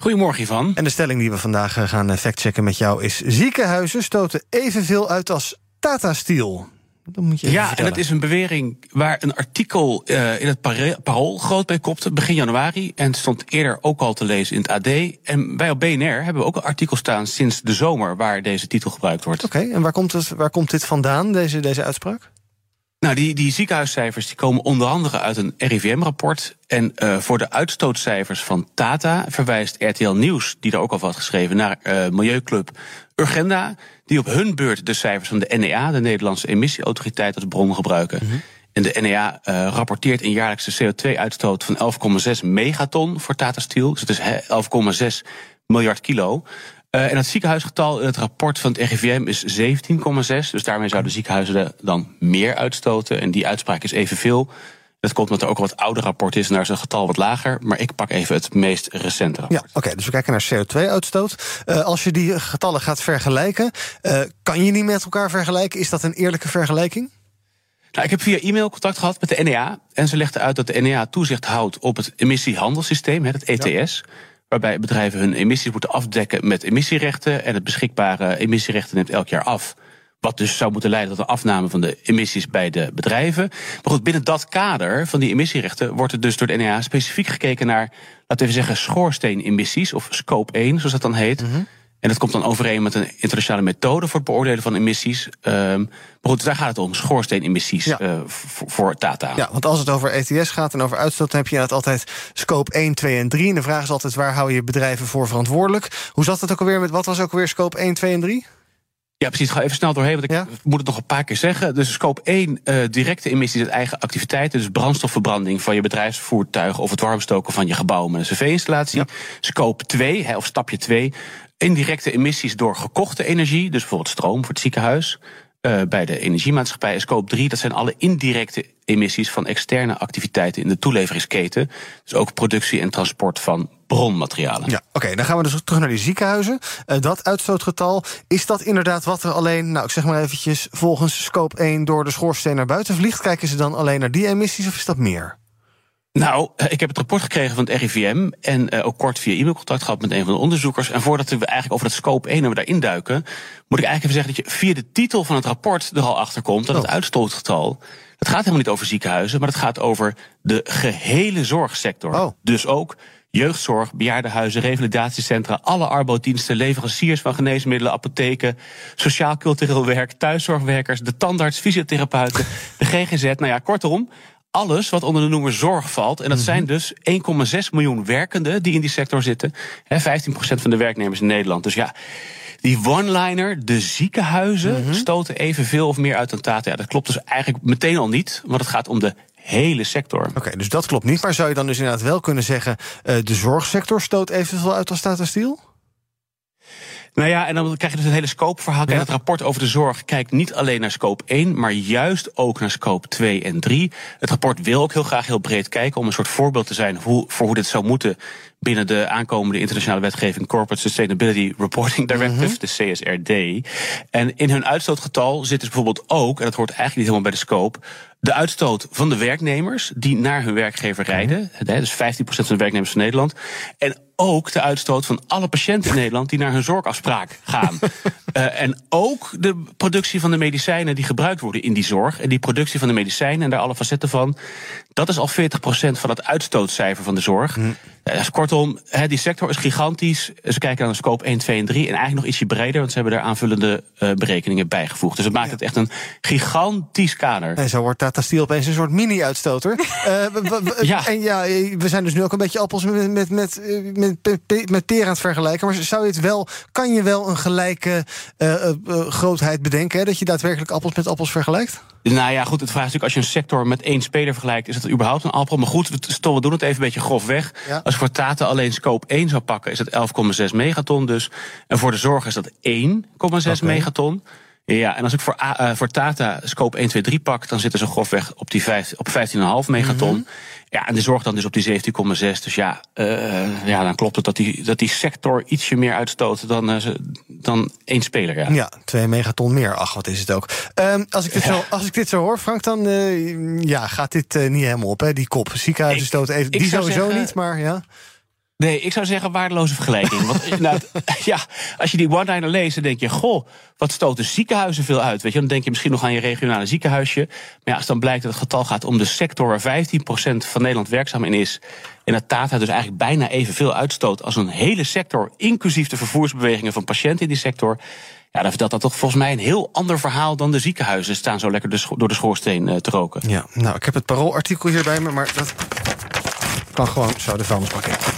Goedemorgen, Ivan. En de stelling die we vandaag eh, gaan eh, factchecken met jou is... ziekenhuizen stoten evenveel uit als Tata Steel. Dat moet je ja, en het is een bewering waar een artikel uh, in het Parool groot bij kopte, begin januari. En het stond eerder ook al te lezen in het AD. En wij op BNR hebben ook een artikel staan sinds de zomer waar deze titel gebruikt wordt. Oké, en waar komt, het, waar komt dit vandaan, deze, deze uitspraak? Nou, die, die ziekenhuiscijfers die komen onder andere uit een RIVM-rapport. En uh, voor de uitstootcijfers van Tata verwijst RTL Nieuws, die er ook al wat geschreven, naar uh, Milieuclub Urgenda, die op hun beurt de cijfers van de NEA, de Nederlandse Emissieautoriteit, als bron gebruiken. Mm -hmm. En de NEA uh, rapporteert een jaarlijkse CO2-uitstoot van 11,6 megaton voor Tata Steel. Dus het is 11,6 miljard kilo. Uh, en het ziekenhuisgetal in het rapport van het RIVM is 17,6. Dus daarmee zouden ziekenhuizen dan meer uitstoten. En die uitspraak is evenveel. Dat komt omdat er ook een wat ouder rapport is en daar is het getal wat lager. Maar ik pak even het meest recente rapport. Ja, oké. dus we kijken naar CO2-uitstoot. Uh, als je die getallen gaat vergelijken, uh, kan je die met elkaar vergelijken? Is dat een eerlijke vergelijking? Nou, ik heb via e-mail contact gehad met de NEA. En ze legden uit dat de NEA toezicht houdt op het emissiehandelssysteem, het ETS. Ja waarbij bedrijven hun emissies moeten afdekken met emissierechten. En het beschikbare emissierechten neemt elk jaar af. Wat dus zou moeten leiden tot een afname van de emissies bij de bedrijven. Maar goed, binnen dat kader van die emissierechten wordt er dus door de NEA specifiek gekeken naar, laten we zeggen, schoorsteenemissies, of scope 1, zoals dat dan heet. Mm en dat komt dan overeen met een internationale methode voor het beoordelen van emissies. Um, maar goed, daar gaat het om, schoorsteenemissies ja. uh, voor Tata. Ja, want als het over ETS gaat en over uitstoot... dan heb je altijd scope 1, 2 en 3. En de vraag is altijd, waar hou je bedrijven voor verantwoordelijk? Hoe zat het ook alweer met, wat was ook alweer scope 1, 2 en 3? Ja, precies. Ga even snel doorheen, want ik ja? moet het nog een paar keer zeggen. Dus scope 1, uh, directe emissies uit eigen activiteiten. Dus brandstofverbranding van je bedrijfsvoertuig... of het warmstoken van je gebouw met een cv-installatie. Ja. Scope 2, hè, of stapje 2, indirecte emissies door gekochte energie, dus bijvoorbeeld stroom voor het ziekenhuis. Uh, bij de energiemaatschappij is scope 3, dat zijn alle indirecte emissies van externe activiteiten in de toeleveringsketen. Dus ook productie en transport van bronmaterialen. Ja, oké, dan gaan we dus terug naar die ziekenhuizen. Uh, dat uitstootgetal, is dat inderdaad wat er alleen, nou ik zeg maar eventjes, volgens scope 1 door de schoorsteen naar buiten vliegt? Kijken ze dan alleen naar die emissies of is dat meer? Nou, eh, ik heb het rapport gekregen van het RIVM en uh, ook kort via e-mailcontact gehad met een van de onderzoekers. En voordat we eigenlijk over dat scope 1 en we daarin duiken, moet ik eigenlijk even zeggen dat je via de titel van het rapport er al achter komt dat het oh. uitstootgetal. Het gaat helemaal niet over ziekenhuizen, maar het gaat over de gehele zorgsector. Oh. Dus ook jeugdzorg, bejaardenhuizen, revalidatiecentra, alle arbodiensten, leveranciers van geneesmiddelen, apotheken, sociaal-cultureel werk, thuiszorgwerkers, de tandarts, fysiotherapeuten, de GGZ. Nou ja, kortom, alles wat onder de noemer zorg valt. En dat zijn mhm. dus 1,6 miljoen werkenden die in die sector zitten. 15% van de werknemers in Nederland. Dus ja, die one-liner, de ziekenhuizen, mhm. stoten evenveel of meer uit dan Tata. Ja, dat klopt dus eigenlijk meteen al niet, want het gaat om de hele sector. Oké, dus dat klopt niet. Maar zou je dan dus inderdaad wel kunnen zeggen... Uh, de zorgsector stoot evenveel uit als Tata Steel? Nou ja, en dan krijg je dus een hele scope-verhaal. En het rapport over de zorg kijkt niet alleen naar scope 1, maar juist ook naar scope 2 en 3. Het rapport wil ook heel graag heel breed kijken om een soort voorbeeld te zijn hoe, voor hoe dit zou moeten binnen de aankomende internationale wetgeving Corporate Sustainability Reporting Directive, mm -hmm. de CSRD. En in hun uitstootgetal zit dus bijvoorbeeld ook, en dat hoort eigenlijk niet helemaal bij de scope, de uitstoot van de werknemers die naar hun werkgever mhm. rijden. Dus 15% van de werknemers van Nederland. En ook de uitstoot van alle patiënten in Nederland die naar hun zorgafspraak gaan. uh, en ook de productie van de medicijnen die gebruikt worden in die zorg. En die productie van de medicijnen en daar alle facetten van. Dat is al 40% van het uitstootcijfer van de zorg. Mm. Dus kortom, die sector is gigantisch. Ze kijken naar de scope 1, 2 en 3. En eigenlijk nog ietsje breder, want ze hebben er aanvullende uh, berekeningen bijgevoegd. Dus het maakt het echt een gigantisch kader. En zo wordt Tata Steel opeens een soort mini-uitstoter. uh, ja. En ja, we zijn dus nu ook een beetje appels met, met, met, met, met peer aan het vergelijken. Maar zou je het wel, kan je wel een gelijke uh, grootheid bedenken? Hè? Dat je daadwerkelijk appels met appels vergelijkt? Nou ja, goed, het vraag is natuurlijk als je een sector met één speler vergelijkt, is het überhaupt een Alpro? Maar goed, we, doen het even een beetje grof weg. Als ik voor Tata alleen scope 1 zou pakken, is dat 11,6 megaton dus. En voor de zorg is dat 1,6 megaton. Ja, en als ik voor, uh, voor Tata scope 1, 2, 3 pak, dan zitten ze grofweg op, die 5, op 15,5 megaton. Mm -hmm. Ja, en de zorg dan dus op die 17,6. Dus ja, uh, ja, dan klopt het dat die, dat die sector ietsje meer uitstoot dan, uh, dan één speler. Ja. ja, 2 megaton meer. Ach, wat is het ook. Um, als, ik dit ja. zo, als ik dit zo hoor, Frank, dan uh, ja, gaat dit niet helemaal op. Hè? Die kop. Ziekenhuizen stoten even. Die sowieso zeggen, niet, maar ja. Nee, ik zou zeggen waardeloze vergelijking. Want nou, ja, als je die one-liner leest, dan denk je... goh, wat stoten ziekenhuizen veel uit? Weet je? Dan denk je misschien nog aan je regionale ziekenhuisje. Maar ja, als dan blijkt dat het getal gaat om de sector... waar 15% van Nederland werkzaam in is... en dat Tata dus eigenlijk bijna evenveel uitstoot... als een hele sector, inclusief de vervoersbewegingen van patiënten in die sector... Ja, dan vertelt dat toch volgens mij een heel ander verhaal dan de ziekenhuizen staan zo lekker door de schoorsteen te roken. Ja, nou, ik heb het paroolartikel hier bij me, maar dat kan gewoon zo de vuilnisbak in.